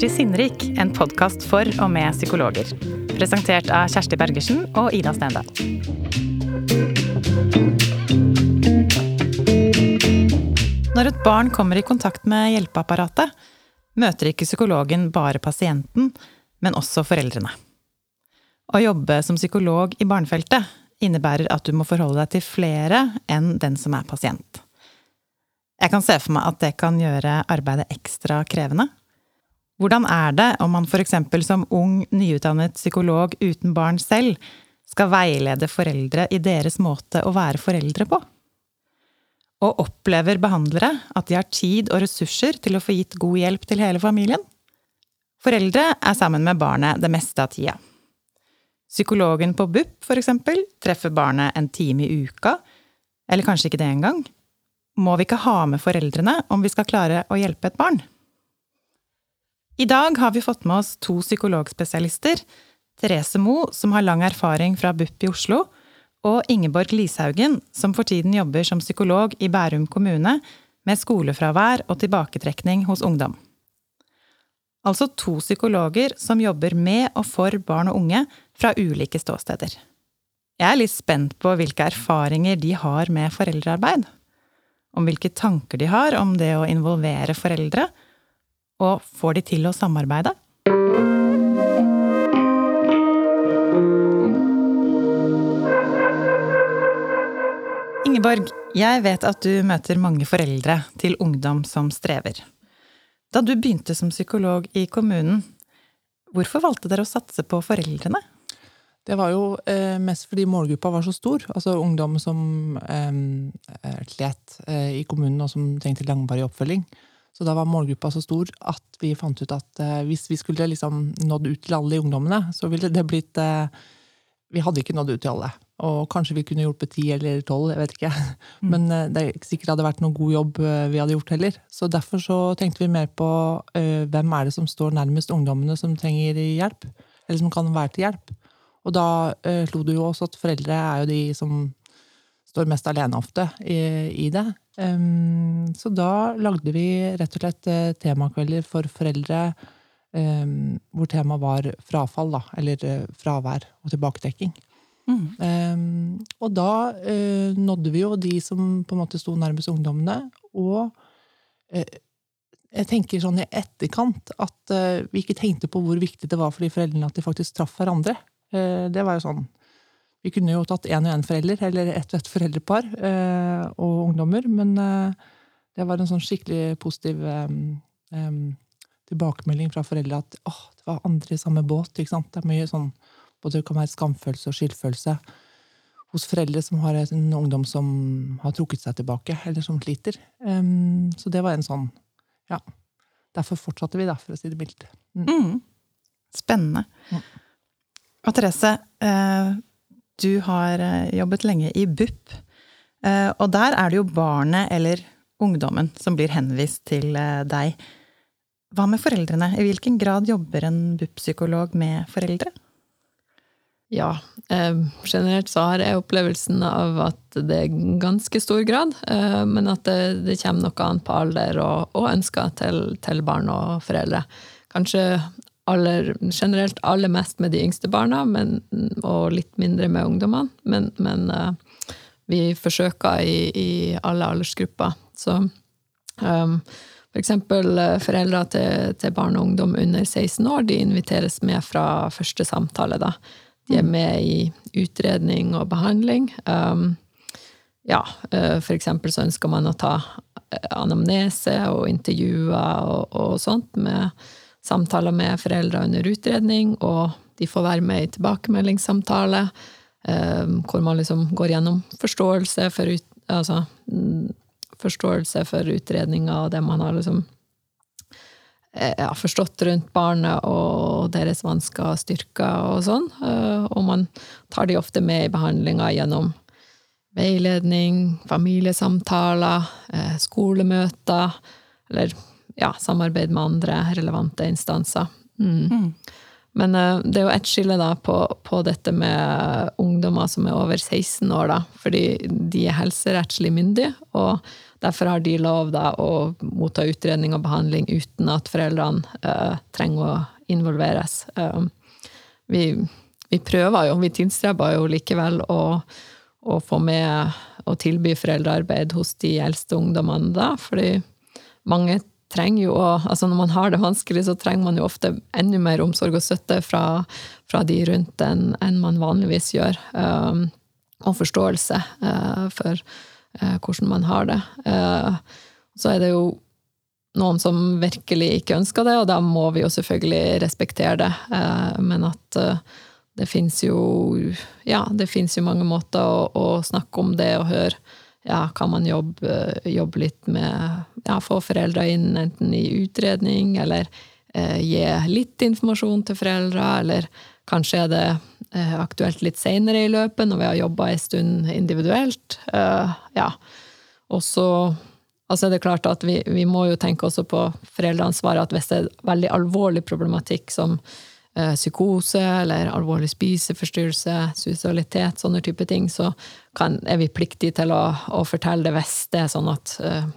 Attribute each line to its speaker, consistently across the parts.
Speaker 1: til Sinnrik, en podkast for og med psykologer. Presentert av Kjersti Bergersen og Ida Stendal. Når et barn kommer i kontakt med hjelpeapparatet, møter ikke psykologen bare pasienten, men også foreldrene. Å jobbe som psykolog i barnefeltet innebærer at du må forholde deg til flere enn den som er pasient. Jeg kan se for meg at det kan gjøre arbeidet ekstra krevende. Hvordan er det om man f.eks. som ung, nyutdannet psykolog uten barn selv skal veilede foreldre i deres måte å være foreldre på? Og opplever behandlere at de har tid og ressurser til å få gitt god hjelp til hele familien? Foreldre er sammen med barnet det meste av tida. Psykologen på BUP, eksempel, treffer barnet en time i uka, eller kanskje ikke det engang må vi ikke ha med foreldrene om vi skal klare å hjelpe et barn? I dag har vi fått med oss to psykologspesialister. Therese Moe, som har lang erfaring fra BUP i Oslo, og Ingeborg Lishaugen, som for tiden jobber som psykolog i Bærum kommune med skolefravær og tilbaketrekning hos ungdom. Altså to psykologer som jobber med og for barn og unge fra ulike ståsteder. Jeg er litt spent på hvilke erfaringer de har med foreldrearbeid om hvilke tanker de har om det å involvere foreldre, og får de til å samarbeide? Ingeborg, jeg vet at du møter mange foreldre til ungdom som strever. Da du begynte som psykolog i kommunen, hvorfor valgte dere å satse på foreldrene?
Speaker 2: Det var jo eh, mest fordi målgruppa var så stor. Altså ungdom som eh, slet eh, i kommunen, og som trengte langvarig oppfølging. Så da var målgruppa så stor at vi fant ut at eh, hvis vi skulle liksom nådd ut til alle de ungdommene, så ville det blitt eh, Vi hadde ikke nådd ut til alle. Og kanskje vi kunne hjulpet ti eller tolv, jeg vet ikke. Mm. Men eh, det er ikke sikkert det hadde vært noen god jobb vi hadde gjort heller. Så derfor så tenkte vi mer på hvem er det som står nærmest ungdommene som trenger hjelp, eller som kan være til hjelp. Og da slo det jo også at foreldre er jo de som står mest alene ofte i, i det. Um, så da lagde vi rett og slett uh, temakvelder for foreldre um, hvor temaet var frafall, da. Eller uh, fravær og tilbaketrekking. Mm. Um, og da uh, nådde vi jo de som på en måte sto nærmest ungdommene. Og jeg tenker sånn i etterkant at vi ikke tenkte på hvor viktig det var for de foreldrene at de faktisk traff hverandre. Eh, det var jo sånn Vi kunne jo tatt én og én forelder, eller ett og ett foreldrepar eh, og ungdommer, men eh, det var en sånn skikkelig positiv tilbakemelding fra foreldre at åh, det var andre i samme båt. ikke sant? Det er mye sånn, både det kan være skamfølelse og skyldfølelse hos foreldre som har en ungdom som har trukket seg tilbake, eller som sliter. så det var en sånn Ja. Derfor fortsatte vi, da, for å si det mildt.
Speaker 1: Mm. Mm. Spennende. Mm. Og Therese, eh, du har eh, jobbet lenge i BUP. Eh, og der er det jo barnet eller ungdommen som blir henvist til deg. Hva med foreldrene? I hvilken grad jobber en BUP-psykolog med foreldre?
Speaker 3: Ja, eh, generelt så har jeg opplevelsen av at det er ganske stor grad, eh, men at det, det, kommer noe annet på alder og, og ønsker til, til, barn og foreldre. Kanskje aller, generelt aller mest med de yngste barna, men, og litt mindre med ungdommene. Men, men uh, vi forsøker i, i, alle aldersgrupper. Så um, for eksempel uh, foreldre til, til, barn og ungdom under 16 år de inviteres med fra første samtale. Da. De er mm. med i utredning og behandling. Um, ja, uh, for eksempel så ønsker man å ta anamnese og intervjuer og, og sånt med samtaler med foreldre under utredning, og de får være med i tilbakemeldingssamtale, eh, hvor man liksom går gjennom forståelse for, ut, altså, mm, forståelse for utredninga og det man har liksom eh, ja, forstått rundt barnet og deres vansker og styrker og sånn. Eh, og man tar de ofte med i behandlinga gjennom veiledning, familiesamtaler, skolemøter, eller ja, samarbeid med andre relevante instanser. Mm. Mm. Men uh, det er jo et skille da på, på, dette med ungdommer som er over 16 år, da. Fordi de er helserettslig myndige, og derfor har de lov da å motta utredning og behandling uten at foreldrene uh, trenger å involveres. Uh, vi, vi, prøver jo, vi tilstreber jo likevel å, å få med og tilby foreldrearbeid hos de eldste ungdommene da, fordi mange trenger jo å Altså når man har det vanskelig, så trenger man jo ofte enda mer omsorg og støtte fra, fra de rundt enn en man vanligvis gjør. Um, og forståelse uh, for uh, hvordan man har det. Uh, så er det jo noen som virkelig ikke ønsker det, og da må vi jo selvfølgelig respektere det. Uh, men at uh, det fins jo Ja, det fins jo mange måter å, å, snakke om det og høre ja, kan man jobbe, jobbe litt med ja, Få foreldre inn enten i utredning, eller eh, gi litt informasjon til foreldre, eller kanskje er det eh, aktuelt litt seinere i løpet, når vi har jobba en stund individuelt. Eh, ja. Og så altså er det klart at vi, vi, må jo tenke også på foreldreansvaret, at hvis det er veldig alvorlig problematikk som psykose eller alvorlig spiseforstyrrelse, suicidalitet, sånne type ting, så kan, er vi pliktige til å, å, fortelle det hvis det er sånn at uh,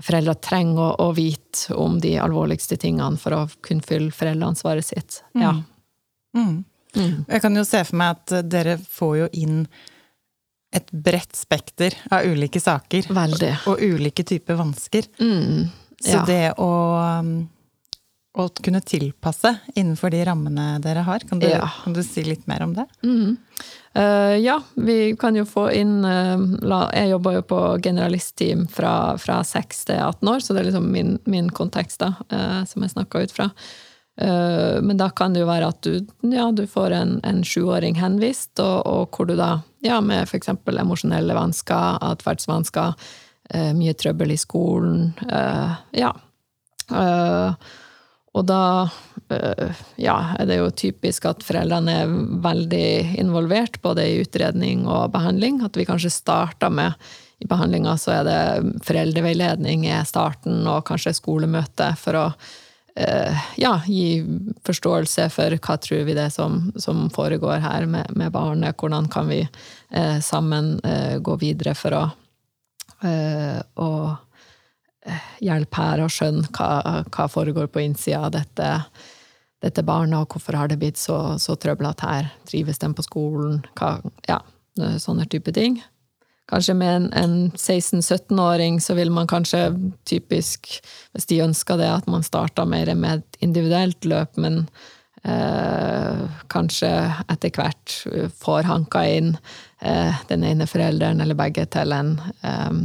Speaker 3: foreldre trenger å, å, vite om de alvorligste tingene for å kunne fylle foreldreansvaret sitt. Mm. Ja.
Speaker 1: Mm. Mm. Jeg kan jo se for meg at dere får jo inn et bredt spekter av ulike saker.
Speaker 3: Veldig.
Speaker 1: Og, ulike typer vansker.
Speaker 3: Mm.
Speaker 1: Så det å um, å kunne tilpasse innenfor de rammene dere har. Kan du, ja. kan du si litt mer om det?
Speaker 3: Mm. Uh, ja, vi kan jo få inn uh, la, Jeg jobber jo på generalistteam fra, fra 6 til 18 år, så det er liksom min, min kontekst da, uh, som jeg snakka ut fra. Men da kan det jo være at du, ja, du får en, en sjuåring henvist, og, og, hvor du da, ja, med f.eks. emosjonelle vansker, atferdsvansker, mye trøbbel i skolen, ja. Og da eh, ja, er det jo typisk at foreldrene er veldig involvert, både i utredning og behandling. At vi kanskje starter med I behandlinga så er det foreldreveiledning i starten, og kanskje skolemøte for å eh, ja, gi forståelse for hva tror vi det er som, som foregår her med, med, barnet. Hvordan kan vi eh, sammen gå videre for å, å hjelp her og skjønn hva, hva foregår på innsida av dette, dette, barnet, og hvorfor har det blitt så, så trøblete her? Trives de på skolen? Hva, ja, sånne type ting. Kanskje med en, en 16-17-åring så vil man kanskje typisk, hvis de ønsker det, at man starter mer med et individuelt løp, men eh, kanskje etter hvert får hanka inn eh, den ene forelderen eller begge til en eh,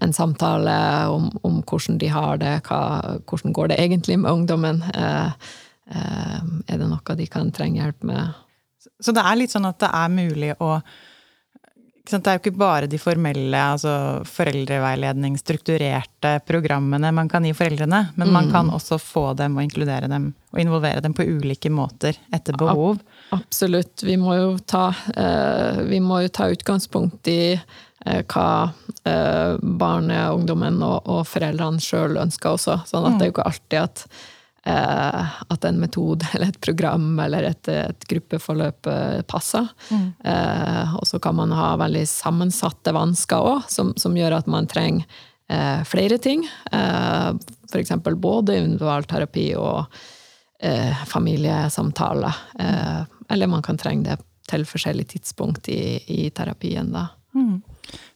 Speaker 3: en samtale om, om, hvordan de har det, hva, hvordan går det egentlig med ungdommen. Eh, eh, er det noe de kan trenge hjelp med?
Speaker 1: Så det er litt sånn at det er mulig å det er jo ikke bare de formelle, altså foreldreveiledning, strukturerte programmene man kan gi foreldrene, men mm. man kan også få dem og inkludere dem og involvere dem på ulike måter etter behov.
Speaker 3: Absolutt. Vi må jo ta, uh, vi må jo ta utgangspunkt i hva uh, barnet, ungdommen og, og foreldrene sjøl ønsker også. Sånn at det er jo ikke alltid at Eh, at en metode eller et program eller et, et gruppeforløp eh, passer. Mm. Eh, og så kan man ha veldig sammensatte vansker òg, som, som, gjør at man trenger eh, flere ting. Eh, F.eks. både individualterapi og eh, familiesamtale. Eh, eller man kan trenge det til forskjellige tidspunkt i, i terapien, da. Mm.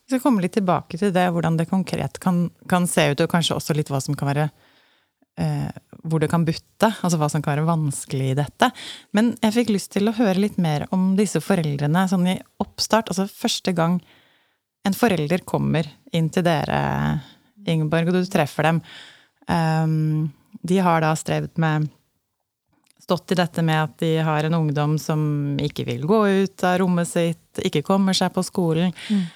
Speaker 1: Vi skal komme litt tilbake til det, hvordan det konkret kan, kan se ut, og kanskje også litt hva som kan være eh, hvor det kan butte, altså hva som kan være vanskelig i dette. Men jeg fikk lyst til å høre litt mer om disse foreldrene sånn i oppstart. Altså første gang en forelder kommer inn til dere, Ingeborg, og du treffer dem. Um, de har da strevd med Stått i dette med at de har en ungdom som ikke vil gå ut av rommet sitt, ikke kommer seg på skolen. Mm.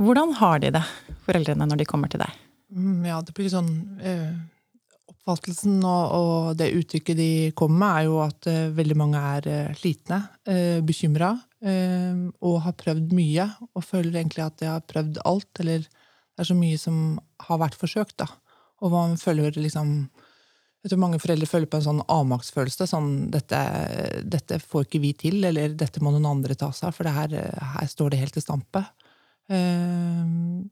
Speaker 1: Hvordan har de det, foreldrene, når de kommer til deg?
Speaker 2: Mm, ja, det blir sånn øh Oppfattelsen og, og, det uttrykket de kommer med, er jo at uh, veldig mange er uh, slitne, uh, bekymra, uh, og har prøvd mye. Og føler egentlig at de har prøvd alt, eller det er så mye som har vært forsøkt, da. Og man føler liksom Jeg tror mange foreldre føler på en sånn avmaktsfølelse. Sånn dette, dette, får ikke vi til, eller dette må noen andre ta seg av, for her, her, står det helt i stampe. Eh,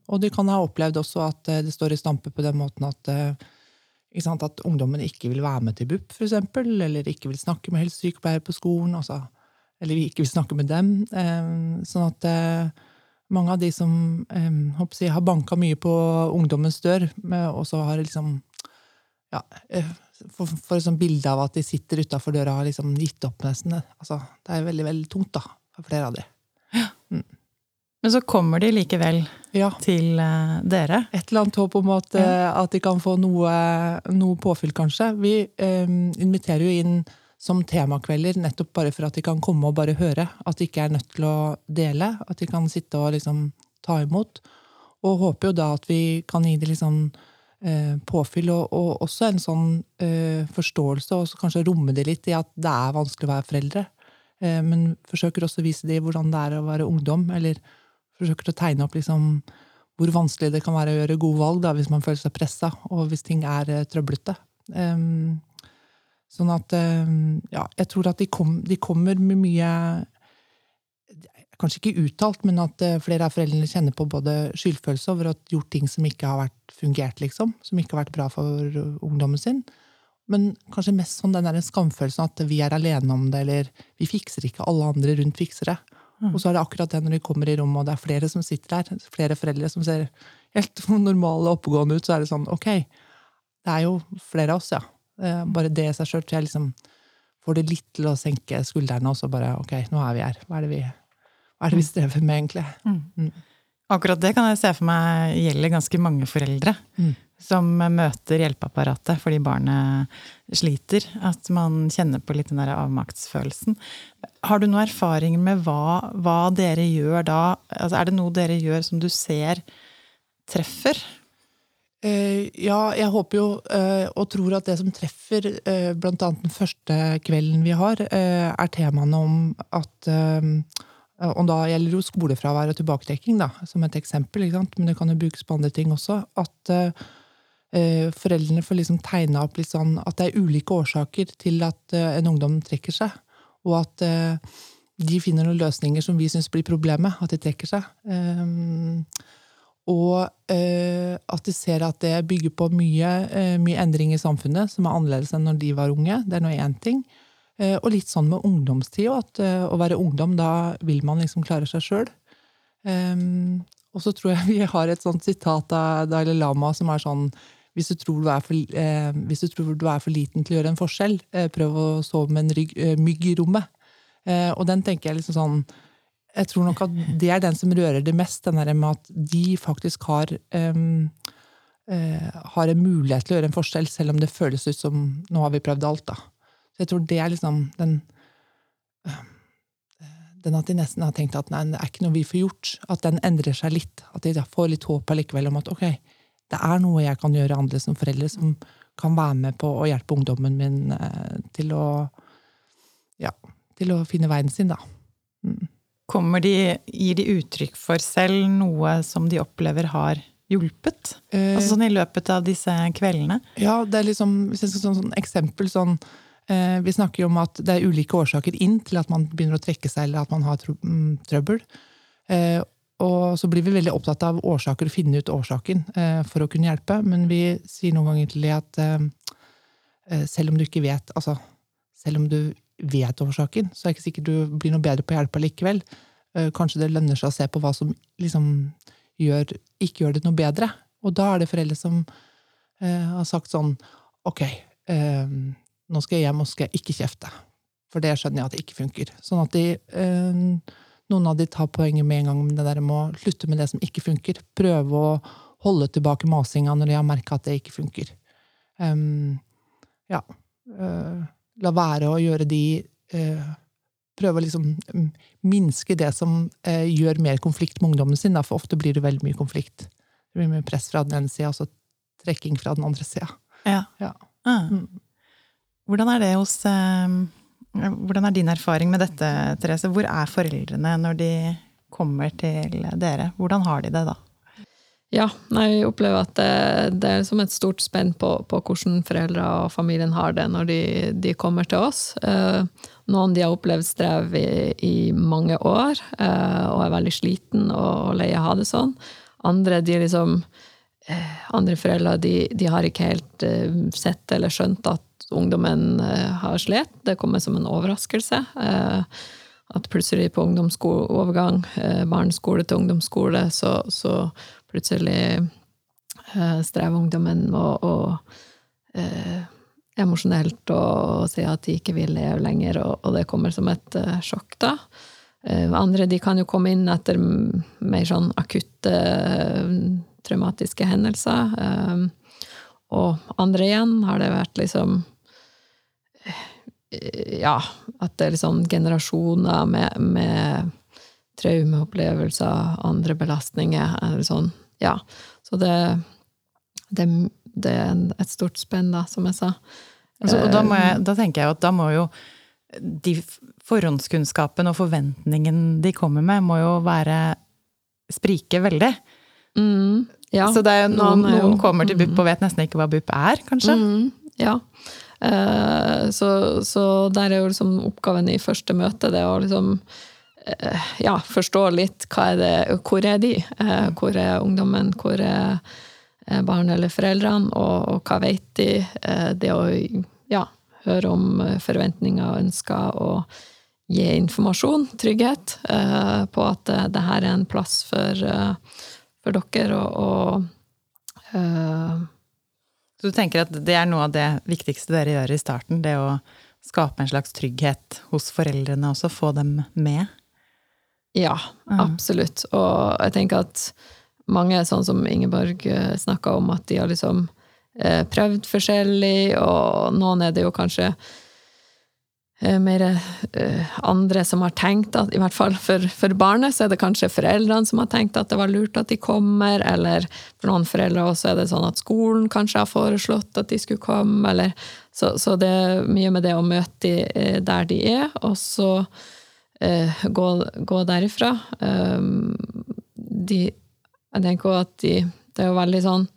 Speaker 2: og de kan ha opplevd også at det står i stampe på den måten at, eh, sant, at ungdommen ikke vil være med til BUP, eksempel, eller ikke vil snakke med helsesykepleier på skolen. Altså, eller vi ikke vil snakke med dem. Eh, sånn at eh, mange av de som eh, jeg, har banka mye på ungdommens dør, og så har liksom ja, for, for et sånt bilde av at de sitter utafor døra og har liksom gitt opp, nesten. Altså, det er veldig veldig tungt, da, for flere av de. Ja.
Speaker 1: Mm. Men så kommer de likevel ja. til uh, dere?
Speaker 2: Et eller annet håp om at, ja. uh, at de kan få noe, noe påfyll, kanskje. Vi um, inviterer jo inn som temakvelder nettopp bare for at de kan komme og bare høre. At de ikke er nødt til å dele. At de kan sitte og liksom ta imot. Og håper jo da at vi kan gi dem liksom uh, påfyll, og, og, også en sånn forståelse, og kanskje romme det litt i at det er vanskelig å være foreldre. Men forsøker også å vise dem hvordan det er å være ungdom, eller forsøker å tegne opp liksom hvor vanskelig det kan være å gjøre gode valg da, hvis man føler seg pressa, og hvis ting er eh, trøblete. Um, sånn at um, Ja, jeg tror at de, kom, de kommer med mye kanskje ikke uttalt, men at eh, flere av foreldrene kjenner på både skyldfølelse over ha gjort ting som ikke har vært fungert, liksom. Som ikke har vært bra for ungdommen sin. Men kanskje mest sånn den skamfølelsen at vi er alene om det, eller vi fikser ikke, alle andre rundt fikser det. Mm. Og så er det akkurat det når de kommer i rommet, og det er flere som sitter der, flere foreldre som ser helt normale og oppegående ut, så er det sånn ok, det er jo flere av oss, ja. Eh, bare det i seg sjøl. Så jeg liksom får det litt til å senke skuldrene, og så bare ok, nå er vi her. Hva er det vi er det vi strever med, egentlig? Mm.
Speaker 1: Mm. Akkurat det kan jeg se for meg gjelder ganske mange foreldre. Mm. Som møter hjelpeapparatet fordi barnet sliter. At man kjenner på litt den der avmaktsfølelsen. Har du noe erfaring med hva, hva dere gjør da? Altså, er det noe dere gjør som du ser treffer?
Speaker 2: Eh, ja, jeg håper jo eh, og tror at det som treffer eh, annet den første kvelden vi har, er temaene om at Eh, og da gjelder jo skolefravær og tilbaketrekking som et eksempel, men det kan jo brukes på andre ting også. At uh, foreldrene får liksom tegna opp litt sånn at det er ulike årsaker til at uh, en ungdom trekker seg. Og at uh, de finner noen løsninger som vi syns blir problemet, at de trekker seg. Og at de ser at det bygger på mye, mye endring i samfunnet som er annerledes enn når de var unge. Det er nå én ting. Eh, og litt sånn med ungdomstid at eh, å være ungdom, da vil man liksom klare seg sjøl. Og så tror jeg vi har et sånt sitat av Dalai Lama som er sånn hvis du, tror du, er for, eh, hvis du tror du er for liten til å gjøre en forskjell, eh, prøv å sove med en rygg, eh, mygg i rommet. Eh, og den tenker jeg liksom sånn Jeg tror nok at det er den som rører det mest, den der med at de faktisk har har en mulighet til å gjøre en forskjell, selv om det føles ut som nå har vi prøvd alt. da. Så jeg tror det er liksom den den at de nesten har tenkt at nei, det er ikke noe vi får gjort. At den endrer seg litt. At de får litt håp allikevel om at ok, det er noe jeg kan gjøre annerledes som foreldre, som kan være med på å hjelpe ungdommen min eh, til å ja, til å finne veien sin, da.
Speaker 1: Mm. Kommer de, Gir de uttrykk for selv noe som de opplever har hjulpet? Eh, altså sånn i løpet av disse kveldene?
Speaker 2: Ja, det er liksom, hvis jeg skal sånn, sånn eksempel sånn Eh, vi snakker jo om at det er ulike årsaker inn til at man begynner å trekke seg, eller at man har mm, trøbbel. Eh, og så blir vi veldig opptatt av årsaker å finne ut årsaken eh, for å kunne hjelpe. Men vi sier noen ganger til det at selv om du ikke vet altså, selv om du vet årsaken, så er det ikke sikkert du blir noe bedre på å hjelpe likevel. Kanskje det lønner seg å se på hva som liksom gjør, ikke gjør det noe bedre. Og da er det foreldre som har sagt sånn Ok, nå skal jeg hjem og skal ikke kjefte. For det skjønner jeg at det ikke funker. Sånn at de, noen av de tar poenget med en gang med det der med å slutte med det som ikke funker. Prøve å holde tilbake masinga når de har merka at det ikke funker. Um, ja. Uh, la være å gjøre de uh, Prøve å liksom um, minske det som uh, gjør mer konflikt med ungdommen sin, da, for ofte blir det veldig mye konflikt. Det blir mye press fra den ene sida, og så trekking fra den andre sida.
Speaker 1: Ja. ja. Ah. Mm. Hvordan er det hos eh, Hvordan er din erfaring med dette, Therese? Hvor er foreldrene når de kommer til dere? Hvordan har de det da?
Speaker 3: Ja, vi opplever at det, det er som et stort spenn på, på, hvordan foreldre og familien har det når de, de kommer til oss. Eh, noen de har opplevd strev i, i mange år eh, og er veldig sliten og, lei av å ha det sånn. Andre de liksom eh, andre foreldre de, de, har ikke helt sett eller skjønt at ungdommen eh, har slitt. Det kommer som en overraskelse. Eh, at plutselig på ungdomsskoleovergang, barneskole til ungdomsskole, så, så plutselig eh, strever ungdommen med å, eh, emosjonelt og si at de ikke vil leve lenger, og, og det kommer som et uh, sjokk, da. Uh, andre de kan jo komme inn etter mer sånn akutte uh, traumatiske hendelser. og andre igjen har det vært liksom Ja, at det er liksom generasjoner med, med traumeopplevelser, andre belastninger. Eller sånn. Ja. Så det, det, det er et stort spenn, da, som jeg sa.
Speaker 1: Altså, og da, jeg, da, tenker jeg at da må jo de forhåndskunnskapen og forventningen de kommer med, må jo være sprike veldig.
Speaker 3: Mm, ja.
Speaker 1: Så det er jo noen, noen kommer til BUP og vet nesten ikke hva BUP er, kanskje?
Speaker 3: Mm, ja. Uh, så, så, der er jo liksom oppgaven i første møte det å liksom Eh, ja, forstå litt hva er det, hvor er de? Eh, hvor er ungdommen? Hvor er barn eller foreldrene? Og, og hva vet de? Eh, det å ja, høre om forventninger og ønsker og gi informasjon, trygghet, på at det her er en plass for, for dere å
Speaker 1: Så du tenker at det er noe av det viktigste dere gjør i starten? Det å skape en slags trygghet hos foreldrene også? Få dem med?
Speaker 3: Ja, absolutt. Og jeg tenker at mange, sånn som Ingeborg eh, snakka om, at de har liksom eh, prøvd forskjellig, og noen er det jo kanskje mer andre som har tenkt at I hvert fall for, for, barnet så er det kanskje foreldrene som har tenkt at det var lurt at de kommer, eller for noen foreldre også er det sånn at skolen kanskje har foreslått at de skulle komme, eller Så, så det er mye med det å møte de der de er, og så eh, gå, gå, derifra. Um, de, jeg tenker også at de Det er jo veldig sånn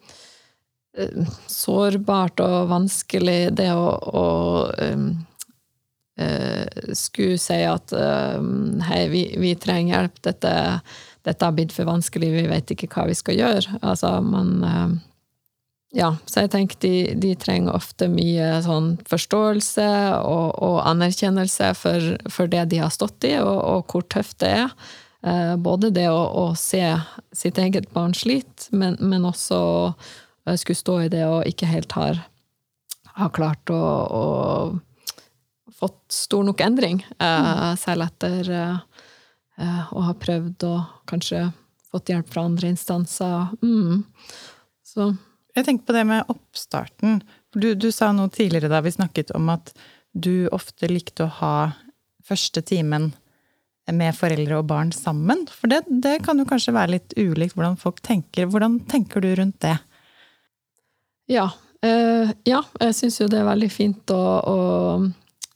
Speaker 3: sårbart og vanskelig det å, å um, skulle si at um, hei, vi, vi, trenger hjelp, dette, dette har blitt for vanskelig, vi vet ikke hva vi skal gjøre. Altså, man uh, ja, så jeg tenker de, de, trenger ofte mye sånn forståelse og, og anerkjennelse for, for, det de har stått i, og, og hvor tøft det er. Eh, både det å, å, se sitt eget barn slite, men, men også å skulle stå i det og ikke helt har klart å, å fått stor nok endring, eh, mm. selv etter eh, å ha prøvd og kanskje fått hjelp fra andre instanser. Mm. Så
Speaker 1: jeg tenker på det med oppstarten. Du, du, sa noe tidligere da vi snakket om at du ofte likte å ha første timen med foreldre og barn sammen. For det, det kan jo kanskje være litt ulikt hvordan folk tenker. Hvordan tenker du rundt det?
Speaker 3: Ja. Øh, ja, jeg syns jo det er veldig fint å, å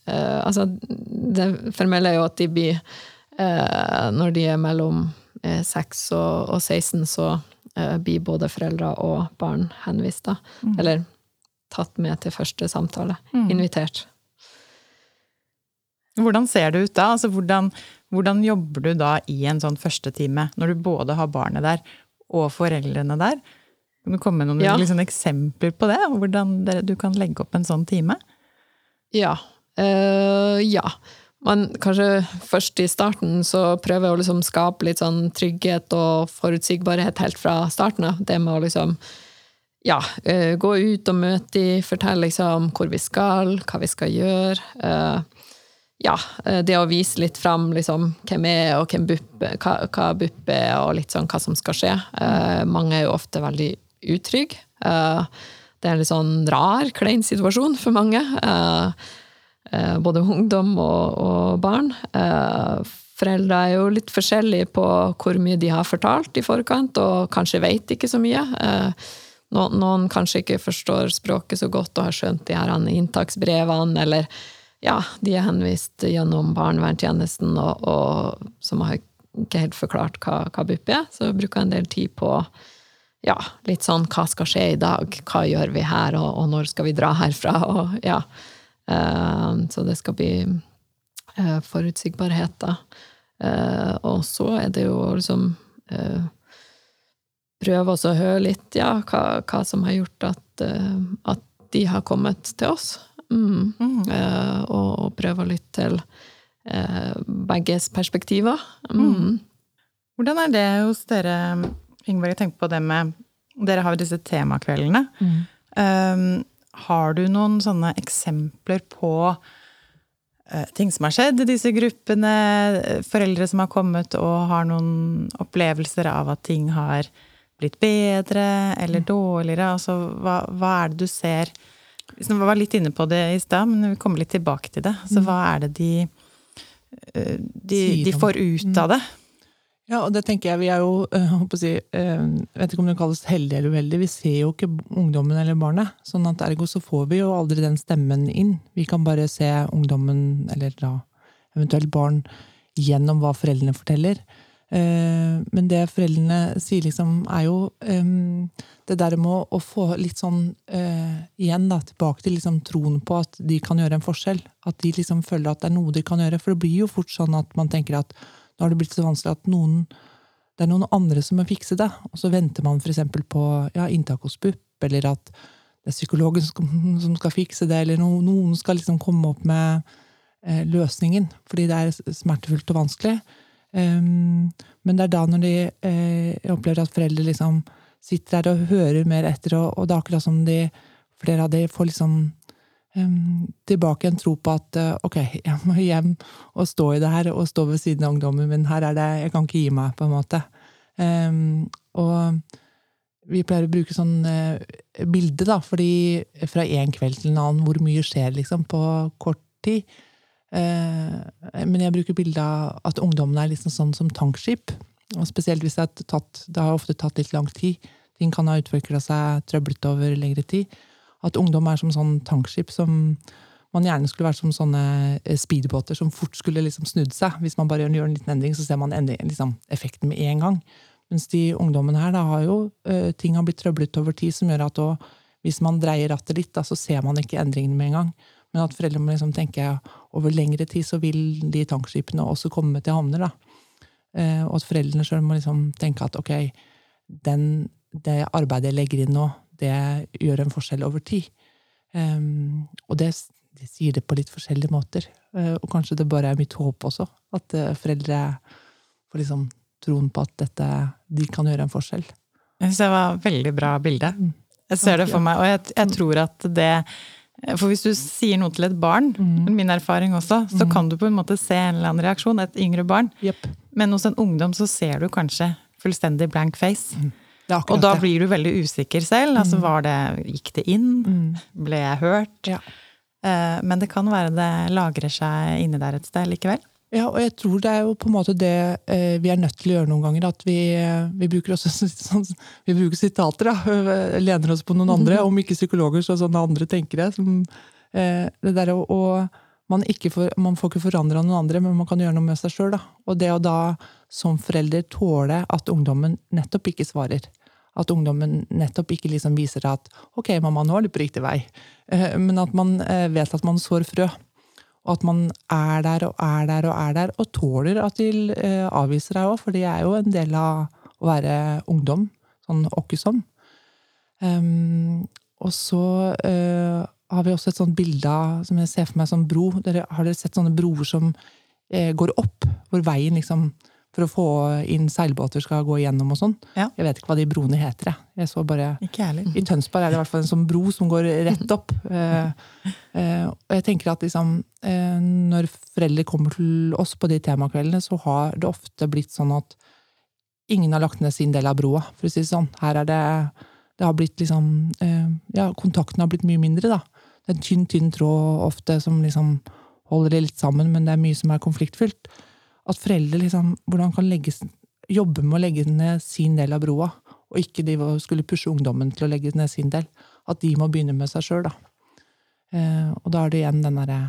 Speaker 3: øh, Altså, det formelle er jo at de blir øh, Når de er mellom 6 og, og 16, så Eh, blir både foreldre og barn henvist, da. Mm. Eller tatt med til første samtale. Mm. Invitert.
Speaker 1: Hvordan ser det ut da? Altså, hvordan, hvordan, jobber du da i en sånn førstetime, når du både har barnet der og foreldrene der? Kan du komme med noen ja. liksom, eksempler på det? Hvordan du kan legge opp en sånn time?
Speaker 3: Ja. Uh, ja Men kanskje først i starten så prøver jeg å liksom skape litt sånn trygghet og forutsigbarhet helt fra starten av. Det med å liksom ja, uh, gå ut og møte de, fortelle liksom hvor vi skal, hva vi skal gjøre. Uh, ja, det å vise litt fram liksom, hvem er og hvem bupp, hva, hva BUP er, og litt sånn hva som skal skje. mange er jo ofte veldig utrygge. det er en litt sånn rar, klein situasjon for mange. Uh, både ungdom og, og barn. Eh, foreldre er jo litt forskjellige på hvor mye de har fortalt i forkant, og kanskje vet ikke så mye. Eh, noen kanskje ikke forstår språket så godt og har skjønt de her inntaksbrevene, eller ja, de er henvist gjennom barnevernstjenesten, og, og, som har ikke helt forklart hva, hva BUP er. Så bruker jeg en del tid på ja, litt sånn hva skal skje i dag, hva gjør vi her, og, og når skal vi dra herfra, og ja. Eh, så det skal bli eh, forutsigbarhet, da. Eh, og så er det jo liksom Prøve å høre litt, ja, hva, hva som har gjort at, at de har kommet til oss. Mm. Mm. og, og prøve å lytte til begges perspektiver. Mm.
Speaker 1: Hvordan er det hos dere, Ingeborg? Jeg tenker på det med Dere har jo disse temakveldene.
Speaker 2: Mm.
Speaker 1: Um, har du noen sånne eksempler på uh, ting som har skjedd i disse gruppene? Foreldre som har kommet og har noen opplevelser av at ting har blitt bedre eller
Speaker 2: Mm.
Speaker 1: dårligere? Altså, hva, hva er det du ser Vi var litt inne på det i stad, men vi kommer litt tilbake til det. Altså, hva er det de, uh, de,
Speaker 2: Mm.
Speaker 1: De får ut av det?
Speaker 2: Ja, og det tenker jeg, vi er jo, jeg å si, øh, vet ikke om det kalles heldige eller uheldige. vi ser jo ikke ungdommen eller barnet. Sånn at ergo så får vi jo aldri den stemmen inn. Vi kan bare se ungdommen, eller da eventuelt barn, gjennom hva foreldrene forteller. Eh, Men det foreldrene sier, liksom, er jo eh, det der med å, få litt sånn eh, igjen da, tilbake til liksom troen på at de kan gjøre en forskjell. At de liksom føler at det er noe de kan gjøre. For det blir jo fort sånn at man tenker at nå har det blitt så vanskelig at noen, det er noen andre som må fikse det. Og så venter man f.eks. på ja, inntak hos BUP, eller at det er psykologen som skal, fikse det, eller no, noen skal liksom komme opp med eh, løsningen, fordi det er smertefullt og vanskelig. Um, men det er da når de eh, opplever at foreldre liksom sitter der og hører mer etter, og, og det er akkurat som de, flere av de får liksom tilbake en tro på at eh, ok, jeg må hjem og stå i det her, og stå ved siden av ungdommen min. Her er det, jeg kan ikke gi meg, på en måte. Um, og vi pleier å bruke sånn uh, bilde, da, fordi fra en kveld til en annen, hvor mye skjer liksom på kort tid. Uh, men jeg bruker bilde av at ungdommen er liksom sånn som tankskip. Og spesielt hvis det, er tatt, det har ofte tatt litt lang tid. Ting kan ha utvikla seg trøblete over lengre tid. At ungdom er som sånn tankskip som man gjerne skulle vært som sånne eh, speedbåter som fort skulle liksom snudd seg. Hvis man bare gjør en liten endring, så ser man endring, liksom, effekten med en gang. Mens de ungdommene her, da har jo eh, ting har blitt trøblet over tid, som gjør at da, hvis man dreier rattet litt, da, så ser man ikke endringene med en gang. Men at foreldre må liksom tenke over lengre tid så vil de tankskipene også komme til havner. da. Eh, og at foreldrene sjøl må liksom tenke at ok, den, det arbeidet jeg legger inn nå, det gjør en forskjell over tid. Um, og det, de sier det på litt forskjellige måter. Uh, og kanskje det bare er mitt håp også, at uh, foreldre får liksom troen på at dette, de kan gjøre en forskjell.
Speaker 1: Jeg synes det var et veldig bra bilde.
Speaker 2: Mm.
Speaker 1: Jeg ser det for meg, og jeg, jeg tror at det For hvis du sier noe til et barn,
Speaker 2: Mm.
Speaker 1: min erfaring også, så kan du på en måte se en eller annen reaksjon, et yngre barn.
Speaker 2: Yep.
Speaker 1: Men hos en ungdom så ser du kanskje fullstendig blank face.
Speaker 2: Det er
Speaker 1: Og da blir du veldig usikker selv. Altså var det Gikk det inn?
Speaker 2: Mm.
Speaker 1: Ble jeg hørt?
Speaker 2: Ja.
Speaker 1: Eh, Men det kan være det lagrer seg inni der et sted likevel.
Speaker 2: Ja, og jeg tror det er jo på en måte det eh, vi er nødt til å gjøre noen ganger. At vi, eh, vi bruker også sånn, vi bruker sitater, da. Lener oss på noen andre. Om ikke psykologer, så sånne andre tenkere. Som, eh, det der å, å man, får, man får ikke forandra noen andre, men man kan gjøre noe med seg sjøl. Og det å da som forelder tåle at ungdommen nettopp ikke svarer. At ungdommen nettopp ikke liksom viser at 'ok, mamma, nå er du på riktig vei'. Eh, Men at man eh, vet at man sår frø. Og at man er der og er der og er der, og tåler at de eh, avviser deg òg, for det er jo en del av å være ungdom. Sånn åkke som. Ehm, og så eh, har vi også et sånt bilde av, som jeg ser for meg som bro. Dere, har dere sett sånne broer som eh, går opp, hvor veien liksom for å få inn seilbåter skal gå igjennom og sånn?
Speaker 1: Ja.
Speaker 2: Jeg vet ikke hva de broene heter. Jeg, jeg så bare i Tønsberg er det i hvert fall en sånn bro som går rett opp. Eh, eh, og jeg tenker at liksom, eh, når foreldre kommer til oss på de temakveldene, så har det ofte blitt sånn at ingen har lagt ned sin del av broa, for å si det sånn. Her er det Det har blitt liksom eh, Ja, kontakten har blitt mye mindre, da. Det er en tynn, tynn tråd ofte som liksom holder det litt sammen, men det er mye som er konfliktfylt. At foreldre liksom Hvordan kan legge, jobbe med å legge ned sin del av broa, og ikke de skulle pushe ungdommen til å legge ned sin del. At de må begynne med seg sjøl, da. Eh, og da er det igjen den derre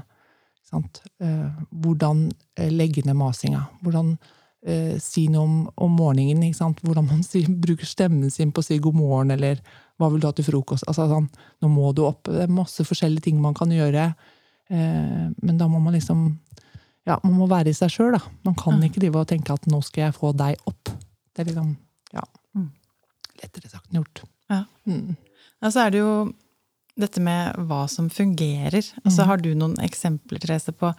Speaker 2: eh, Hvordan eh, legge ned masinga. Hvordan eh, si noe om, om morgenen. Hvordan man si, bruker stemmen sin på å si god morgen, eller hva vil du ha til frokost? Altså, sånn, nå må du opp. Det er masse forskjellige ting man kan gjøre. Eh, men da må man liksom Ja, man må være i seg sjøl, da. Man kan ikke drive og tenke at nå skal jeg få deg opp. Det er liksom Ja.
Speaker 1: Mm.
Speaker 2: Lettere sagt enn gjort.
Speaker 1: Ja.
Speaker 2: Mm.
Speaker 1: Ja, så er det jo dette med hva som fungerer. Altså,
Speaker 2: Mm.
Speaker 1: har du noen eksempler, Therese, på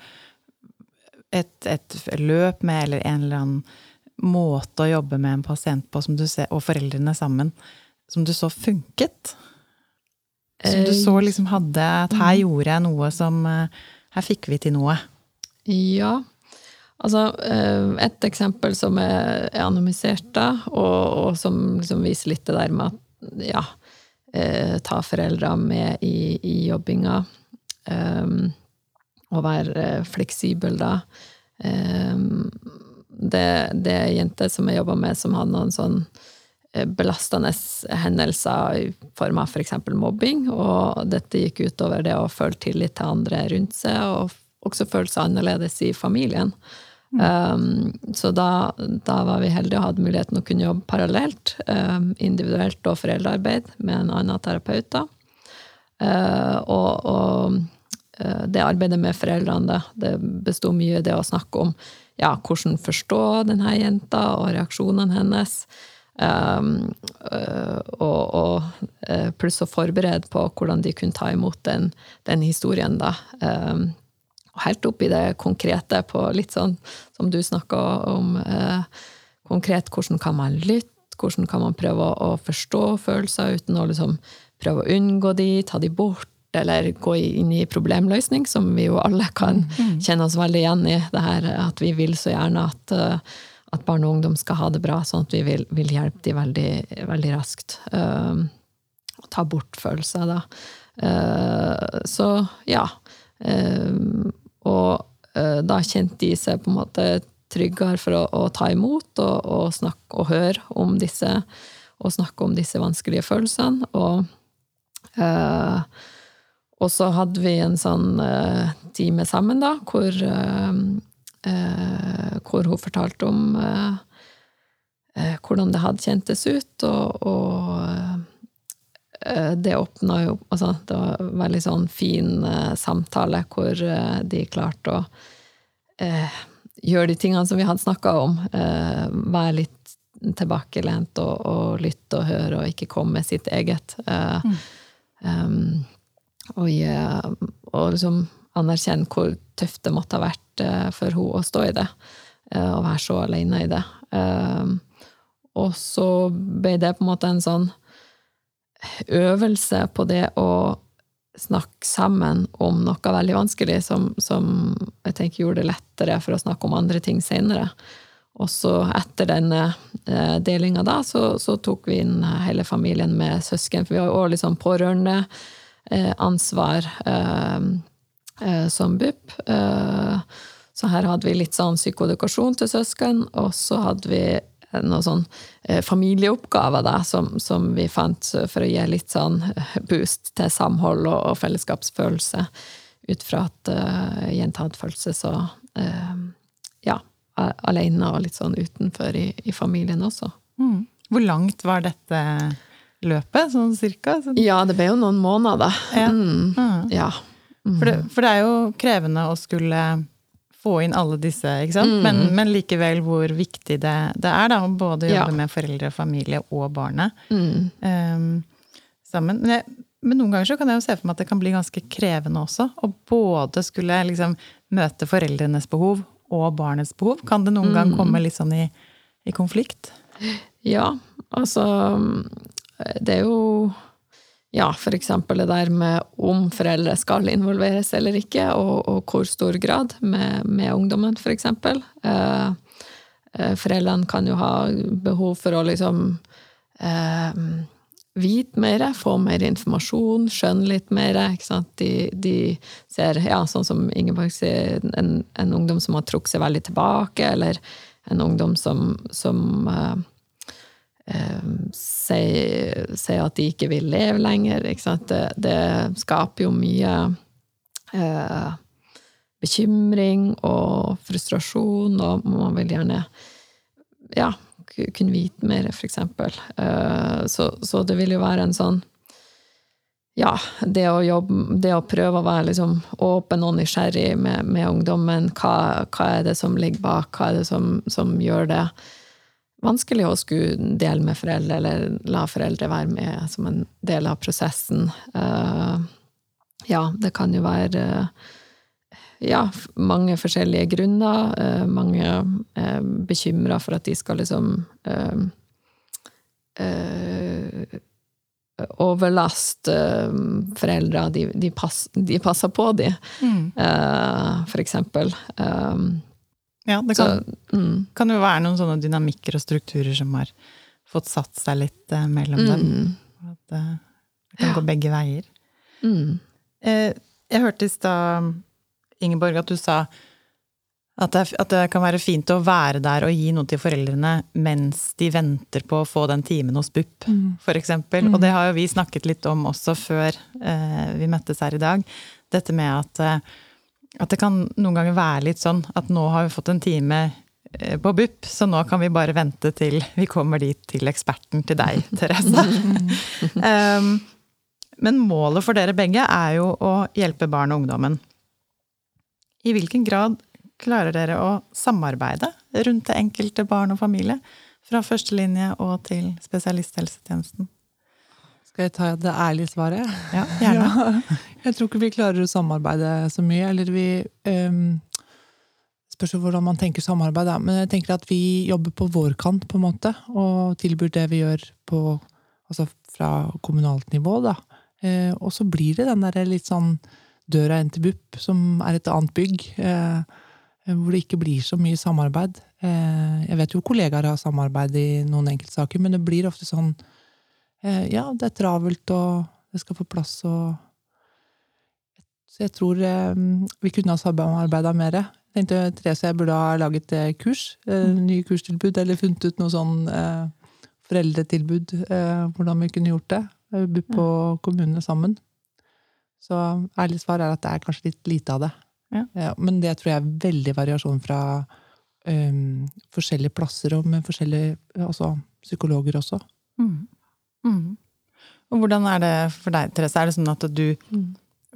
Speaker 1: et, et løp med, eller en eller annen måte å jobbe med en pasient på, som du ser, og foreldrene sammen, som du så funket? Som du så liksom hadde At her gjorde jeg noe som eh, Her fikk vi til noe.
Speaker 3: Ja. Altså, eh, et eksempel som er er anonymisert, da, og, og som liksom viser litt det der med at ja, eh, ta foreldre med i, i jobbinga. Um, og være eh, fleksibel, da. Um, det, det er ei jente som jeg jobba med, som hadde noen sånn eh, belastende hendelser i form av f.eks. For mobbing, og dette gikk utover det å føle tillit til andre rundt seg, og også føle seg annerledes i familien. Um, så da, da var vi heldige og hadde muligheten å kunne jobbe parallelt, um, individuelt og foreldrearbeid, med en annen terapeut. da. Uh, og, og uh, det arbeidet med foreldrene, det, det besto mye i det å snakke om ja, hvordan forstå denne jenta og reaksjonene hennes. Um, og, og uh, pluss å forberede på hvordan de kunne ta imot den, den historien, da. Um, og helt opp i det konkrete, på litt sånn som du snakka om, uh, konkret hvordan kan man lytte, hvordan kan man prøve å, å forstå følelser uten å liksom prøve å unngå de, ta de bort, eller gå inn i problemløsning, som vi jo alle kan kjenne oss veldig igjen i. Det her at vi vil så gjerne at, uh, at barn og ungdom skal ha det bra, sånn at vi vil, vil hjelpe de veldig, veldig raskt. Uh, ta bort følelser, da. Uh, så ja. Uh, og uh, da kjente de seg på en måte tryggere for å, å ta imot og, og, snakke, og høre om disse og snakke om disse vanskelige følelsene. Og, uh, og så hadde vi en sånn time sammen, da, hvor, hvor hun fortalte om hvordan det hadde kjentes ut, og, og det åpna jo altså, Det var en veldig sånn fin samtale hvor de klarte å gjøre de tingene som vi hadde snakka om. være litt tilbakelent og, og lytte og høre, og ikke komme med sitt eget. Mm. Um, og, og liksom anerkjenne hvor tøft det måtte ha vært for henne å stå i det. Og være så alene i det. Um, og så ble det på en måte en sånn øvelse på det å snakke sammen om noe veldig vanskelig, som, som jeg tenker gjorde det lettere for å snakke om andre ting senere. Og så etter denne eh, delinga da, så, så, tok vi inn hele familien med søsken, for vi har jo òg liksom pårørende eh, ansvar eh, som BUP. så her hadde vi litt sånn psykoedukasjon til søsken, og så hadde vi noen sånn familieoppgaver da, som, som, vi fant for å gi litt sånn boost til samhold og, og fellesskapsfølelse, ut fra at uh, jenta hadde følt seg så uh, ja, alene og litt sånn utenfor i, i familien også.
Speaker 1: Mm. Hvor langt var dette løpet, sånn cirka? Sånn.
Speaker 3: Ja, det ble jo noen måneder.
Speaker 1: Ja.
Speaker 3: Mm.
Speaker 1: Mm.
Speaker 3: ja.
Speaker 1: For, det, for, det, er jo krevende å skulle få inn alle disse, ikke sant?
Speaker 3: Mm.
Speaker 1: Men, men, likevel hvor viktig det, det er da, å både jobbe
Speaker 3: Ja.
Speaker 1: med foreldre, familie og barnet
Speaker 3: Mm.
Speaker 1: um, sammen. Men, jeg, men noen ganger så kan jeg jo se for meg at det kan bli ganske krevende også. Å både skulle liksom møte foreldrenes behov og barnets behov. Kan det noen gang
Speaker 3: Mm.
Speaker 1: komme litt sånn i, i konflikt?
Speaker 3: Ja, altså Det er jo ja, eksempel det der med om foreldre skal involveres eller ikke, og, og hvor stor grad med, med ungdommen, eksempel. Eh, eh, foreldrene kan jo ha behov for å liksom eh, vite mer, få mer informasjon, skjønne litt mer. De, de ser, ja, sånn som Ingeborg sier, en, en ungdom som har trukket seg veldig tilbake, eller en ungdom som, som eh, sier, si at de ikke vil leve lenger. Det, det skaper jo mye eh, bekymring og frustrasjon, og man vil gjerne ja, kunne vite mer, for eksempel. Eh, så, så det vil jo være en sånn ja, det å jobbe, det å prøve å være liksom åpen og nysgjerrig med, med ungdommen. Hva, hva, er det som ligger bak? Hva er det som, som, gjør det vanskelig å skulle dele med foreldre, eller la foreldre være med som en del av prosessen? Uh, ja, det kan jo være uh, ja, mange forskjellige grunner. Uh, mange er bekymra for at de skal liksom overlast foreldre, de, de, pass, de, passer på de, mm. for eksempel. Um,
Speaker 1: ja, det kan, så, mm. kan, jo være noen sånne dynamikker og strukturer som har fått satt seg litt uh, mellom mm. dem. At det kan gå begge veier. Mm. jeg hørte i stad, Ingeborg, at du sa at det, at det, kan være fint å være der og gi noe til foreldrene mens de venter på å få den timen hos BUP, mm. f.eks. Mm. Og det har jo vi snakket litt om også før eh, vi møttes her i dag. Dette med at, eh, at, det kan noen ganger være litt sånn at nå har vi fått en time eh, på BUP, så nå kan vi bare vente til vi kommer dit til eksperten til deg, Therese. um, men målet for dere begge er jo å hjelpe barn og ungdommen. I hvilken grad klarer dere å samarbeide rundt det enkelte barn og familie? Fra førstelinje og til spesialisthelsetjenesten?
Speaker 2: Skal jeg ta det ærlige svaret?
Speaker 1: Ja, gjerne.
Speaker 2: Ja, jeg tror ikke vi klarer å samarbeide så mye. Eller vi um, Spørs hvordan man tenker samarbeid, da. Men jeg tenker at vi jobber på vår kant, på en måte. Og tilbyr det vi gjør på, altså fra kommunalt nivå, da. Eh, og så blir det den derre litt sånn døra inn til BUP, som er et annet bygg. Eh, hvor det ikke blir så mye samarbeid. Eh, jeg vet jo kollegaer har samarbeid i noen enkeltsaker, men det blir ofte sånn Ja, det er travelt, og det skal få plass, og Så jeg tror vi kunne ha samarbeida mer. Jeg tenkte Therese jeg burde ha laget kurs, nye kurstilbud, eller funnet ut noe sånn foreldretilbud, hvordan vi kunne gjort det. BUP på kommunene sammen. Så ærlig svar er at det er kanskje litt lite av det. Ja. Ja, men det tror jeg er veldig variasjon fra um, forskjellige plasser og med forskjellige altså, psykologer også. Mm.
Speaker 1: Mm. Og hvordan er det for deg, Therese? Er det sånn at du mm.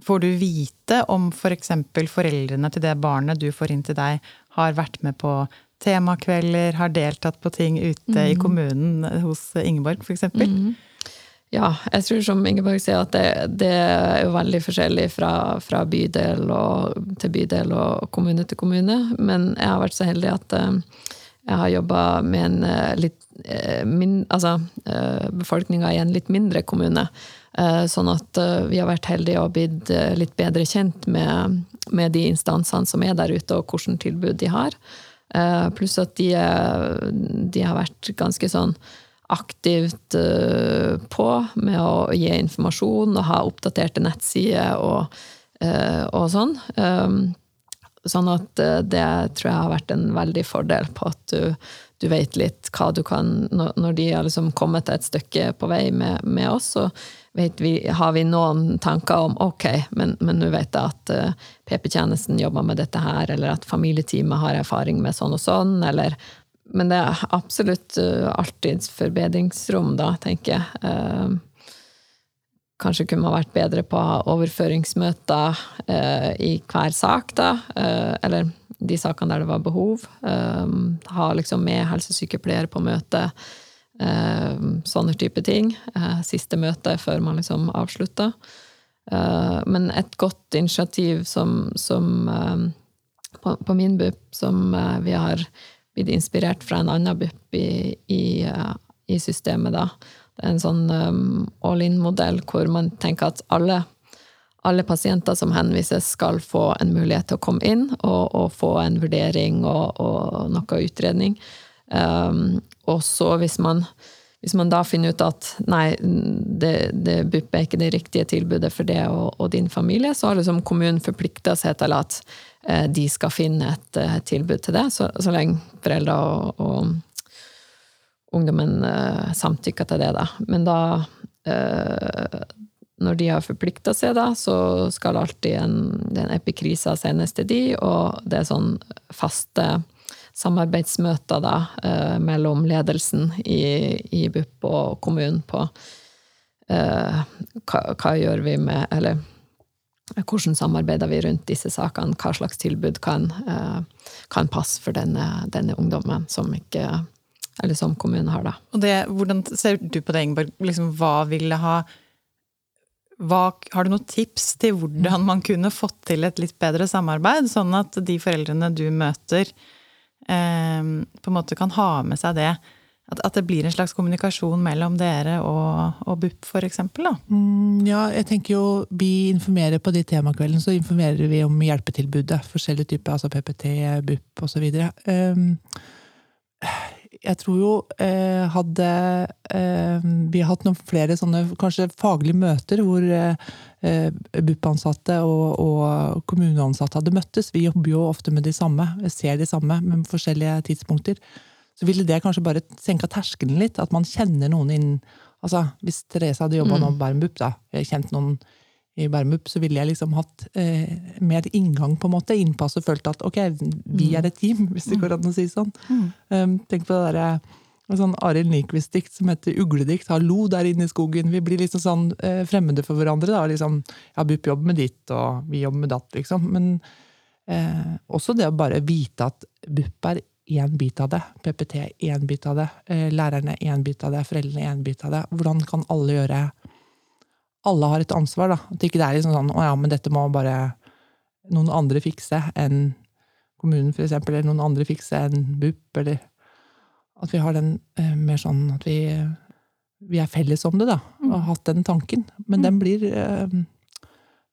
Speaker 1: Får du vite om f.eks. For foreldrene til det barnet du får inn til deg, har vært med på temakvelder, har deltatt på ting ute i mm. kommunen hos Ingeborg f.eks.? Mm.
Speaker 3: Ja, jeg tror som Ingeborg sier, at det, det er jo veldig forskjellig fra, fra bydel og, til bydel og kommune til kommune. Men jeg har vært så heldig at uh, jeg har jobba med en uh, litt min, Altså befolkninga i en litt mindre kommune. Sånn at vi har vært heldige og blitt litt bedre kjent med, med de instansene som er der ute, og hvilke tilbud de har. Pluss at de, de har vært ganske sånn aktivt eh, på med å gi informasjon og ha oppdaterte nettsider og, eh, og sånn. Sånn at eh, det tror jeg har vært en veldig fordel på at du, du vet litt hva du kan Når de har liksom kommet et stykke på vei med, med oss, så vi, har vi noen tanker om ok, men nå vet jeg at PP-tjenesten jobber med dette her, eller at familieteamet har erfaring med sånn og sånn, eller men det er absolutt uh, alltids forbedringsrom, da, tenker jeg. Uh, kanskje kunne man vært bedre på overføringsmøter uh, i hver sak, da. eller de sakene der det var behov. ha liksom med helsesykepleier på møte. sånne type ting. siste møte før man liksom avslutter. men et godt initiativ som, som på, på, min BUP, som vi har blitt inspirert fra en annen BUP i, i, eh, i, systemet, da. Det er en sånn um, all-in-modell hvor man tenker at alle, alle, pasienter som henvises, skal få en mulighet til å komme inn og, og få en vurdering og, og noe utredning. Um, og så hvis man hvis man da finner ut at nei, det, det BUP er ikke det riktige tilbudet for deg og, og din familie, så har liksom kommunen forplikta seg til at eh, de skal finne et eh, tilbud til det, så, så lenge foreldre og, og ungdommen eh, samtykker til det. Da. Men da eh, når de har forplikta seg, da, så skal alltid en, den epikrisa sendes til de, og det er sånn faste samarbeidsmøter da, eh, mellom ledelsen i, i BUP og kommunen på eh, hva, hva gjør vi med Eller hvordan samarbeider vi rundt disse sakene? Hva slags tilbud kan, eh, kan passe for denne, denne ungdommen som ikke eller som kommunen har, da.
Speaker 1: Og det, hvordan ser du på det, Ingeborg? Liksom, hva ville ha hva, Har du noen tips til hvordan man kunne fått til et litt bedre samarbeid, sånn at de foreldrene du møter, eh, på en måte kan ha med seg det? At, at, det blir en slags kommunikasjon mellom dere og, og BUP, f.eks.?
Speaker 2: Mm, ja, jeg tenker jo Vi informerer på de temakveldene, så informerer vi om hjelpetilbudet. Forskjellige typer, altså PPT, BUP osv. Um, jeg tror jo eh, hadde eh, vi hatt noen flere sånne kanskje faglige møter hvor eh, BUP-ansatte og, og, kommuneansatte hadde møttes. Vi jobber jo ofte med de samme, ser de samme, med forskjellige tidspunkter. Så ville det kanskje bare senka terskelen litt. At man kjenner noen inn Altså, hvis Therese hadde jobba mm. nå på BUP, da, kjent noen i Bermup, så ville jeg liksom hatt eh, mer inngang, på en måte, innpass og følt at ok, vi er et team, hvis det går an å si sånn. Mm. Um, tenk på det derre sånn Arild Nyquist-dikt som heter Ugledikt. 'Hallo der inne i skogen'. Vi blir liksom sånn eh, fremmede for hverandre. da, liksom, Ja, BUP jobber med ditt, og vi jobber med datt, liksom. Men eh, også det å bare vite at BUP er én bit av det. PPT er én bit av det. Eh, lærerne er én bit av det. Foreldrene er én bit av det. Hvordan kan alle gjøre alle har et ansvar. da. At ikke det er liksom sånn å ja, men dette må bare noen andre fikse enn kommunen, eksempel, eller noen andre fikse enn BUP, eller at vi har den eh, mer sånn at vi, vi er felles om det, da, og har hatt den tanken. Men mm. den blir, eh,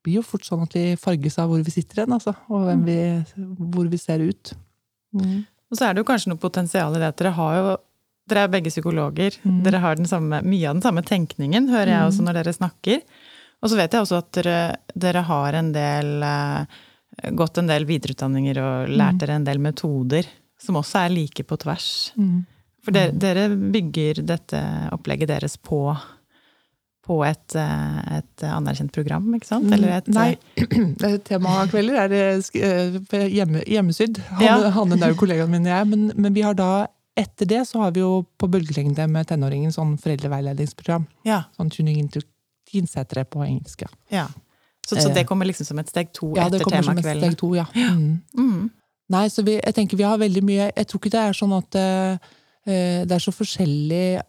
Speaker 2: blir jo fort sånn at vi farges av hvor vi sitter hen, altså, og mm. vi, hvor vi ser ut.
Speaker 1: Mm. Og så er det jo kanskje noe potensial i det at dere har jo dere er begge psykologer. Mm. Dere har samme, mye av den samme tenkningen, hører jeg også mm. når dere snakker. Og så vet jeg også at dere, dere har en del eh, gått en del videreutdanninger og lært mm. dere en del metoder som også er like på tvers. Mm. For dere, mm. dere, bygger dette opplegget deres på, på et, eh, et, anerkjent program, ikke sant?
Speaker 2: Eller et, Nei, temakvelder er hjemme, hjemmesydd. Hanne, ja. Hanne Nau, kollegaen min og jeg. Men, men vi har da etter det så har vi jo på bølgelengde med tenåringen sånn foreldreveiledningsprogram.
Speaker 1: Ja.
Speaker 2: Sånn tuning into teensetere på engelsk.
Speaker 1: Ja. Så, så, det kommer liksom som et steg to ja, etter temakvelden? Ja, det kommer som et steg
Speaker 2: to, ja. Mm. Mm. Nei, så vi, jeg tenker vi har veldig mye Jeg tror ikke det er sånn at uh, det er så forskjellig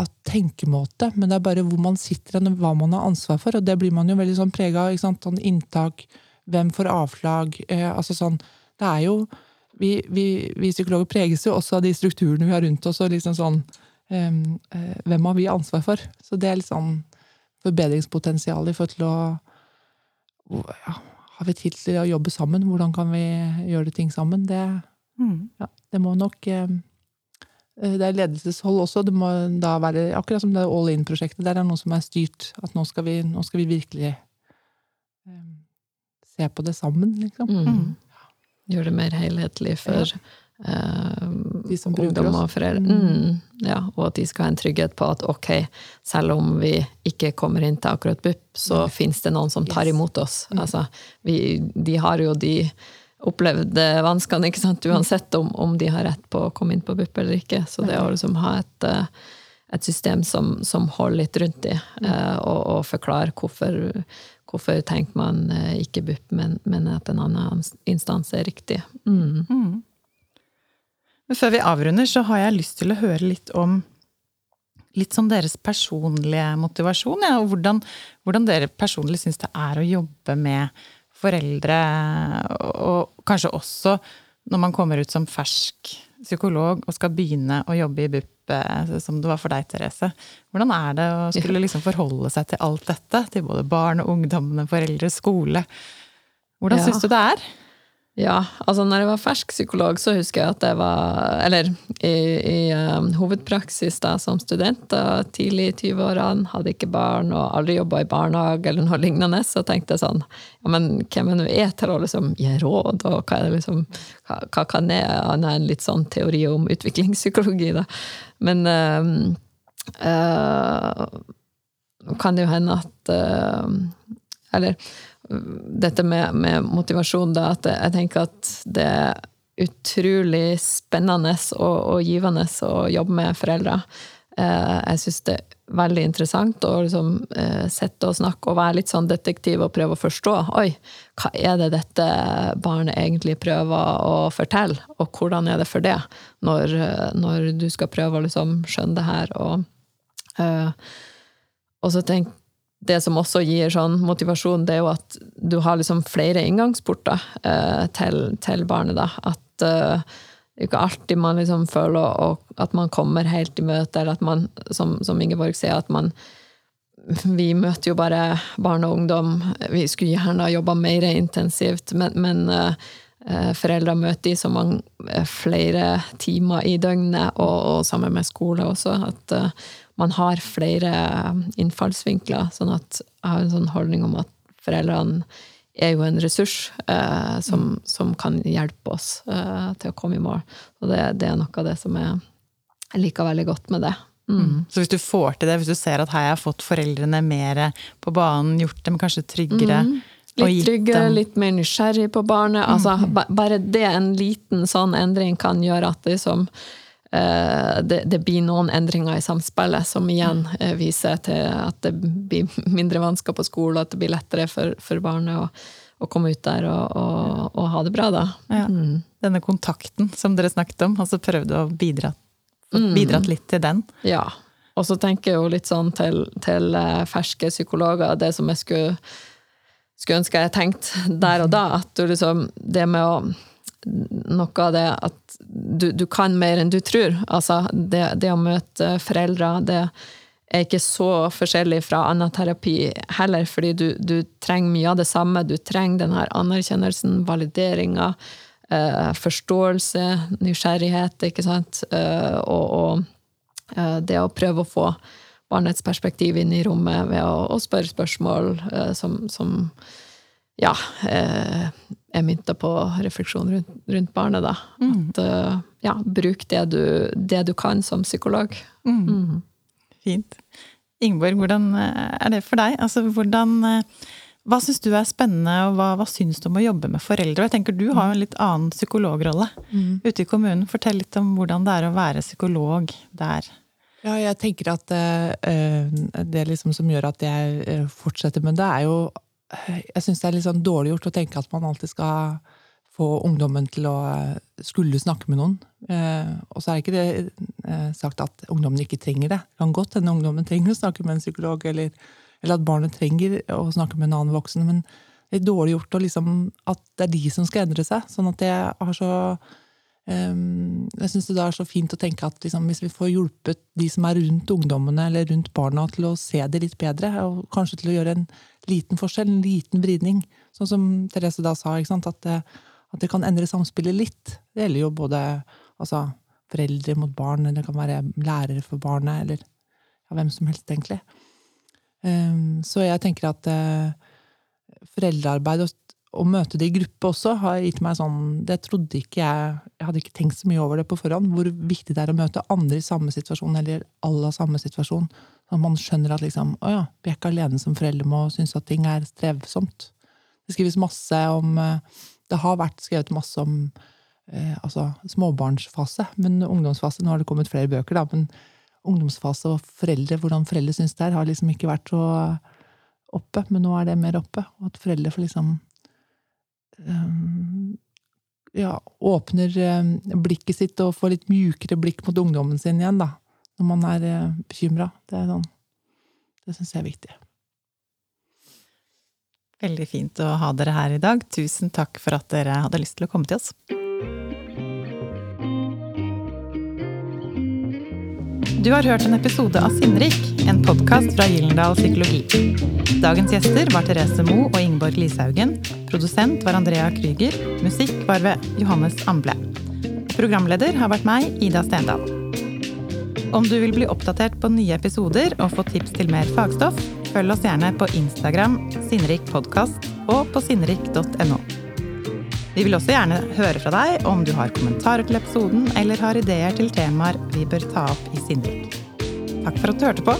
Speaker 2: at tenkemåte, men det er bare hvor man sitter og hva man har ansvar for. Og det blir man jo veldig sånn prega av. Sånn inntak, hvem får avslag? Uh, altså sånn Det er jo vi, vi, vi, psykologer preges jo også av de strukturene vi har rundt oss. og liksom sånn, um, uh, Hvem har vi ansvar for? Så det er litt sånn forbedringspotensial i forhold til å ja, Har vi tid til å jobbe sammen? Hvordan kan vi gjøre ting sammen? Det, mm. ja, det må nok um, det er ledelseshold også. Det må da være akkurat som det All In-prosjektet. Der er noe som er styrt. At nå skal vi, nå skal vi virkelig um, se på det sammen, liksom. Mm.
Speaker 3: Gjøre det mer helhetlig for ja. uh, ungdom og foreldre. Mm. mm. Ja, og at de skal ha en trygghet på at ok, selv om vi ikke kommer inn til akkurat BUP, så mm. fins det noen som tar imot oss. Mm. Altså, vi, de har jo de opplevde vanskene, ikke sant? uansett om, om, de har rett på å komme inn på BUP eller ikke. Så det å liksom ha et, eh, et system som, som, holder litt rundt de, uh, og, og forklare hvorfor, Hvorfor tenker man eh, ikke BUP, men, men, at en annen instans er riktig? Mm. Mm.
Speaker 1: Men før vi avrunder, så har jeg lyst til å høre litt om litt sånn deres personlige motivasjon, ja, og hvordan, hvordan dere personlig syns det er å jobbe med foreldre, og kanskje også når man kommer ut som fersk psykolog og skal begynne å jobbe i BUP Eh, som det var for deg, Therese. Hvordan er det å skulle liksom forholde seg til alt dette? Til både barn og ungdommene, foreldre, skole. Hvordan ja. syns du det er?
Speaker 3: Ja, altså når jeg var fersk psykolog, så husker jeg at jeg var Eller i, i um, hovedpraksis da som student, da, tidlig i 20-årene, hadde ikke barn og aldri jobba i barnehage eller noe lignende, så tenkte jeg sånn Ja, men hvem er nå jeg til å liksom gi råd, og hva, liksom, hva, hva kan jeg annet enn litt sånn teori om utviklingspsykologi, da? Men um, uh, kan det jo hende at uh, Eller dette med, med, motivasjon, da, at jeg tenker at det er utrolig spennende og, og givende å jobbe med foreldre. Eh, jeg syns det er veldig interessant å liksom, eh, sitte og snakke og være litt sånn detektiv og prøve å forstå. Oi, hva er det dette barnet egentlig prøver å fortelle, og hvordan er det for det, når, når du skal prøve å liksom skjønne det her. Og, uh, og så tenk, det som også gir sånn motivasjon, det er jo at du har liksom flere inngangsporter uh, til, til, barnet. da, at er ikke alltid man liksom føler at man kommer helt i møte, eller at man, som, som Ingeborg sier, at man Vi møter jo bare barn og ungdom. Vi skulle gjerne ha jobba mer intensivt, men, men uh, foreldre møter i så mange uh, flere timer i døgnet, og, og sammen med skole også. At uh, man har flere innfallsvinkler. Sånn at jeg har en sånn holdning om at foreldrene er jo en ressurs eh, som, mm. som, kan hjelpe oss eh, til å komme i mål. Og det, det, er noe av det som jeg, jeg liker veldig godt med det.
Speaker 1: Mm. Mm. Så hvis du får til det, hvis du ser at her har fått foreldrene mer på banen, gjort dem kanskje tryggere
Speaker 3: mm. Litt tryggere, dem... litt mer nysgjerrig på barnet. Altså, mm. bare det, en liten sånn endring, kan gjøre at liksom, Eh, det, det, blir noen endringer i samspillet som igjen eh, viser til at det blir mindre vansker på skolen, at det blir lettere for, for barnet å, å, komme ut der og, og, og, ha det bra, da.
Speaker 1: Ja. Mm. Denne kontakten som dere snakket om, altså prøvde å bidra mm. bidratt litt til den.
Speaker 3: Ja. Og så tenker jeg jo litt sånn til, til eh, ferske psykologer, det som jeg skulle, skulle ønske jeg tenkte der og da, at du liksom Det med å noe av det at du, du, kan mer enn du tror. Altså, det, det, å møte foreldre, det er ikke så forskjellig fra annen terapi heller, fordi du, du trenger mye av det samme. Du trenger den her anerkjennelsen, valideringa, eh, forståelse, nysgjerrighet, ikke sant, eh, og, og eh, det å prøve å få barnets perspektiv inn i rommet ved å, å spørre spørsmål eh, som, som ja, eh, er mynta på refleksjon rundt, rundt barnet, da. Mm. At uh, ja, bruk det du, det du, kan som psykolog. Mm. Mm.
Speaker 1: Fint. Ingeborg, hvordan eh, er det for deg? Altså, hvordan, eh, hva syns du er spennende, og hva, hva syns du om å jobbe med foreldre? Jeg tenker Du har jo en litt annen psykologrolle mm. ute i kommunen. Fortell litt om hvordan det er å være psykolog der.
Speaker 2: Ja, jeg tenker at uh, det liksom som gjør at jeg fortsetter med det, er jo jeg syns det er litt sånn dårlig gjort å tenke at man alltid skal få ungdommen til å eh, skulle snakke med noen. Eh, og så er ikke det eh, sagt at ungdommen ikke trenger det. Det kan godt hende ungdommen trenger å snakke med en psykolog, eller, eller, at barnet trenger å snakke med en annen voksen. Men det er dårlig gjort liksom, at det er de som skal endre seg. Sånn at jeg har så jeg syns det er så fint å tenke at liksom, hvis vi får hjulpet de som er rundt ungdommene eller rundt barna, til å se det litt bedre, og kanskje til å gjøre en liten forskjell, en liten vridning, sånn som Therese da sa, at det, at, det, kan endre samspillet litt. Det gjelder jo både altså, foreldre mot barn, eller det kan være lærere for barnet, eller ja, hvem som helst, egentlig. Um, så jeg tenker at uh, foreldrearbeid og å møte det i gruppe også har gitt meg sånn Det trodde ikke jeg Jeg hadde ikke tenkt så mye over det på forhånd, hvor viktig det er å møte andre i samme situasjon, eller alle samme situasjon. At man skjønner at liksom, å ja, vi er ikke alene som foreldre med å synes at ting er strevsomt. Det skrives masse om Det har vært skrevet masse om eh, altså småbarnsfase, men ungdomsfase Nå har det kommet flere bøker, da, men ungdomsfase og foreldre, hvordan foreldre syns det er, har liksom ikke vært så oppe, men nå er det mer oppe. Og at foreldre får liksom ja, åpner ehm, blikket sitt og får litt mjukere blikk mot ungdommen sin igjen, da. Når man er eh, bekymra. Det, sånn, det syns jeg er viktig.
Speaker 1: Veldig fint å ha dere her i dag. Tusen takk for at dere hadde lyst til å komme til oss. Du har hørt en episode av Sinnrik, en podkast fra Gyllendal Psykologi. Dagens gjester var Therese Moe og Ingeborg Lishaugen. Produsent var Andrea Krüger. Musikk var ved Johannes Amble. Programleder har vært meg, Ida Stendal. Om du vil bli oppdatert på nye episoder og få tips til mer fagstoff, følg oss gjerne på Instagram Sinnrik podkast og på sinnrik.no. Vi vil også gjerne høre fra deg om du har kommentarer til episoden eller har ideer til temaer vi bør ta opp i Sindrik. Takk for at du hørte på.